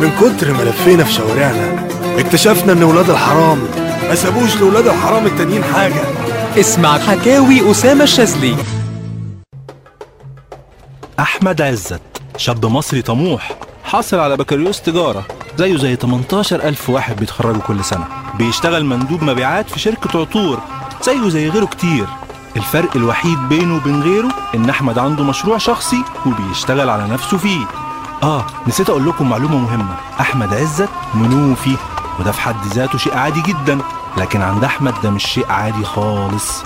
من كتر ما لفينا في شوارعنا اكتشفنا إن ولاد الحرام ما سابوش لولاد الحرام التانيين حاجة. اسمع حكاوي أسامة الشاذلي. أحمد عزت شاب مصري طموح حاصل على بكالوريوس تجارة زيه زي 18 ألف واحد بيتخرجوا كل سنة. بيشتغل مندوب مبيعات في شركة عطور زيه زي غيره كتير. الفرق الوحيد بينه وبين غيره إن أحمد عنده مشروع شخصي وبيشتغل على نفسه فيه. آه نسيت أقول لكم معلومة مهمة. أحمد عزت منوفي وده في حد ذاته شيء عادي جدا لكن عند أحمد ده مش شيء عادي خالص.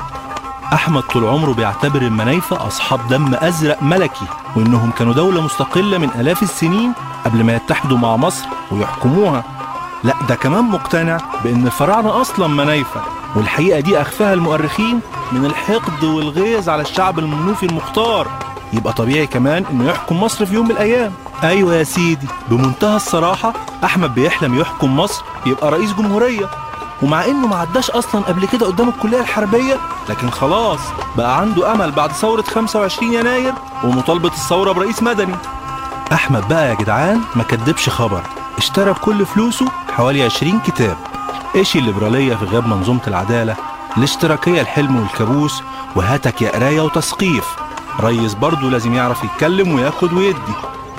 أحمد طول عمره بيعتبر المنايفة أصحاب دم أزرق ملكي وإنهم كانوا دولة مستقلة من آلاف السنين قبل ما يتحدوا مع مصر ويحكموها. لا ده كمان مقتنع بإن الفراعنة أصلا منايفة. والحقيقة دي أخفاها المؤرخين من الحقد والغيظ على الشعب المنوفي المختار. يبقى طبيعي كمان إنه يحكم مصر في يوم من الأيام. أيوة يا سيدي بمنتهى الصراحة أحمد بيحلم يحكم مصر يبقى رئيس جمهورية. ومع إنه ما عداش أصلا قبل كده قدام الكلية الحربية لكن خلاص بقى عنده أمل بعد ثورة 25 يناير ومطالبة الثورة برئيس مدني. أحمد بقى يا جدعان ما كدبش خبر. اشترى بكل فلوسه حوالي 20 كتاب. إيش الليبرالية في غياب منظومة العدالة؟ الاشتراكية الحلم والكابوس؟ وهاتك يا قراية وتثقيف ريس برضه لازم يعرف يتكلم وياخد ويدي.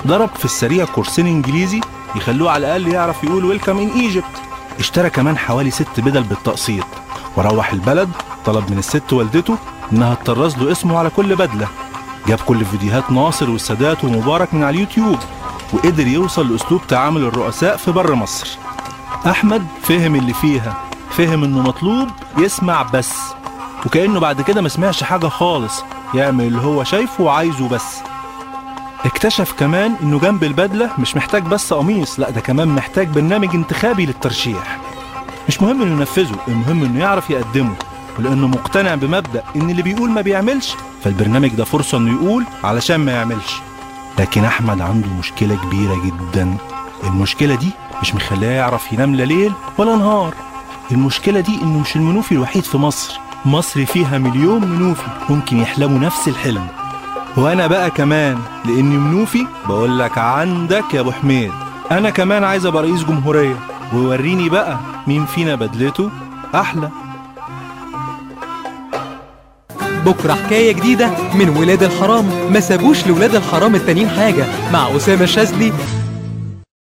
ضرب في السريع كورسين إنجليزي يخلوه على الأقل يعرف يقول welcome in Egypt اشترى كمان حوالي ست بدل بالتقسيط. وروح البلد طلب من الست والدته إنها تطرز له اسمه على كل بدلة. جاب كل فيديوهات ناصر والسادات ومبارك من على اليوتيوب. وقدر يوصل لأسلوب تعامل الرؤساء في بر مصر. أحمد فهم اللي فيها فهم إنه مطلوب يسمع بس وكأنه بعد كده ما سمعش حاجة خالص يعمل اللي هو شايفه وعايزه بس. اكتشف كمان إنه جنب البدلة مش محتاج بس قميص لأ ده كمان محتاج برنامج انتخابي للترشيح. مش مهم إنه ينفذه المهم إنه يعرف يقدمه ولأنه مقتنع بمبدأ إن اللي بيقول ما بيعملش فالبرنامج ده فرصة إنه يقول علشان ما يعملش. لكن أحمد عنده مشكلة كبيرة جدا. المشكلة دي مش مخليه يعرف ينام لا ليل ولا نهار. المشكلة دي إنه مش المنوفي الوحيد في مصر. مصر فيها مليون منوفي ممكن يحلموا نفس الحلم. وأنا بقى كمان لأني منوفي بقول لك عندك يا أبو حميد. أنا كمان عايز أبقى رئيس جمهورية. ووريني بقى مين فينا بدلته أحلى. بكرة حكاية جديدة من ولاد الحرام. ما سابوش لولاد الحرام التانيين حاجة. مع أسامة الشاذلي